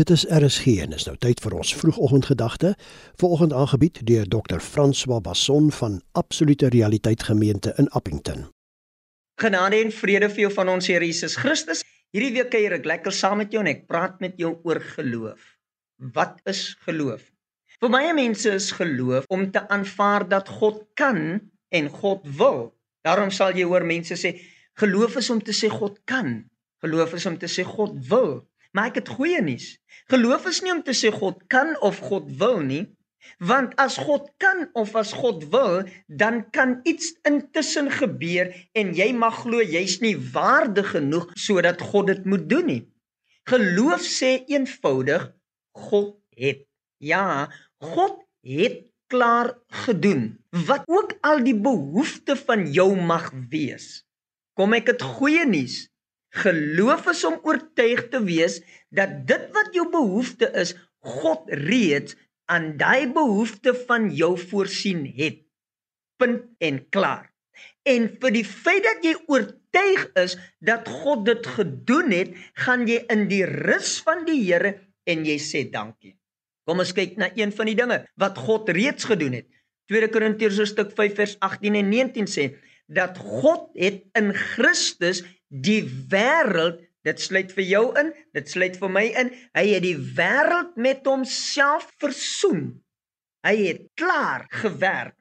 Dit is RSG en is nou tyd vir ons vroegoggendgedagte. Vanoggend aangebied deur Dr. François Basson van Absolute Realiteit Gemeente in Appington. Genade en vrede vir jou van ons Here Jesus Christus. Hierdie week kuier ek lekker saam met jou en ek praat met jou oor geloof. Wat is geloof? Vir baie mense is geloof om te aanvaar dat God kan en God wil. Daarom sal jy hoor mense sê geloof is om te sê God kan. Geloof is om te sê God wil. Maar ek het goeie nuus. Geloof is nie om te sê God kan of God wil nie, want as God kan of as God wil, dan kan iets intussen gebeur en jy mag glo jy's nie waardig genoeg sodat God dit moet doen nie. Geloof sê eenvoudig God het. Ja, God het klaar gedoen wat ook al die behoefte van jou mag wees. Kom ek het goeie nuus. Geloof is om oortuig te wees dat dit wat jou behoefte is, God reeds aan daai behoefte van jou voorsien het. Punt en klaar. En vir die feit dat jy oortuig is dat God dit gedoen het, gaan jy in die rus van die Here en jy sê dankie. Kom ons kyk na een van die dinge wat God reeds gedoen het. 2 Korintiërs stuk 5 vers 18 en 19 sê dat God het in Christus die wêreld dit sluit vir jou in dit sluit vir my in hy het die wêreld met homself versoen. Hy het klaar gewerk.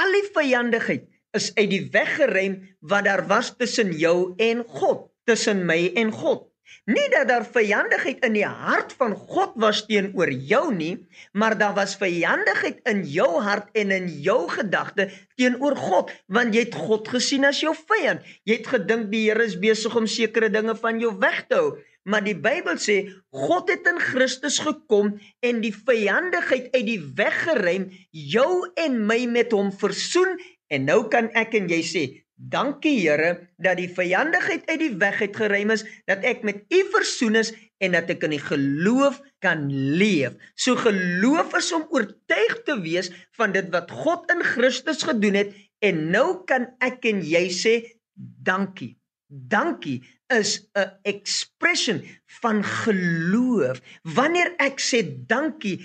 Al die vyandigheid is uit die weg geruim wat daar was tussen jou en God tussen my en God Nie dat daar vyandigheid in die hart van God was teenoor jou nie, maar daar was vyandigheid in jou hart en in jou gedagte teenoor God, want jy het God gesien as jou vyand. Jy het gedink die Here is besig om sekere dinge van jou weg te hou. Maar die Bybel sê God het in Christus gekom en die vyandigheid uit die weg geruim, jou en my met hom versoen en nou kan ek en jy sê Dankie Here dat die vyandigheid uit die weg het geruim is, dat ek met U versoen is en dat ek in die geloof kan leef. So geloof is om oortuig te wees van dit wat God in Christus gedoen het en nou kan ek en jy sê dankie. Dankie is 'n expression van geloof. Wanneer ek sê dankie,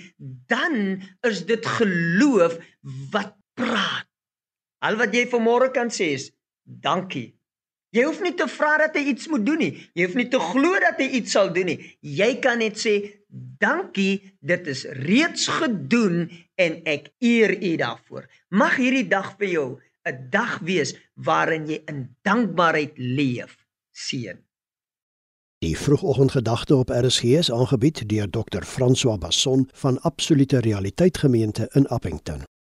dan is dit geloof wat praat. Al wat jy vanmôre kan sê is dankie. Jy hoef nie te vra dat hy iets moet doen nie. Jy hoef nie te glo dat hy iets sal doen nie. Jy kan net sê dankie, dit is reeds gedoen en ek eer U daarvoor. Mag hierdie dag vir jou 'n dag wees waarin jy in dankbaarheid leef. Seën. Die vroegoggendgedagte op RSG is aangebied deur Dr. François Basson van Absolute Realiteit Gemeente in Appington.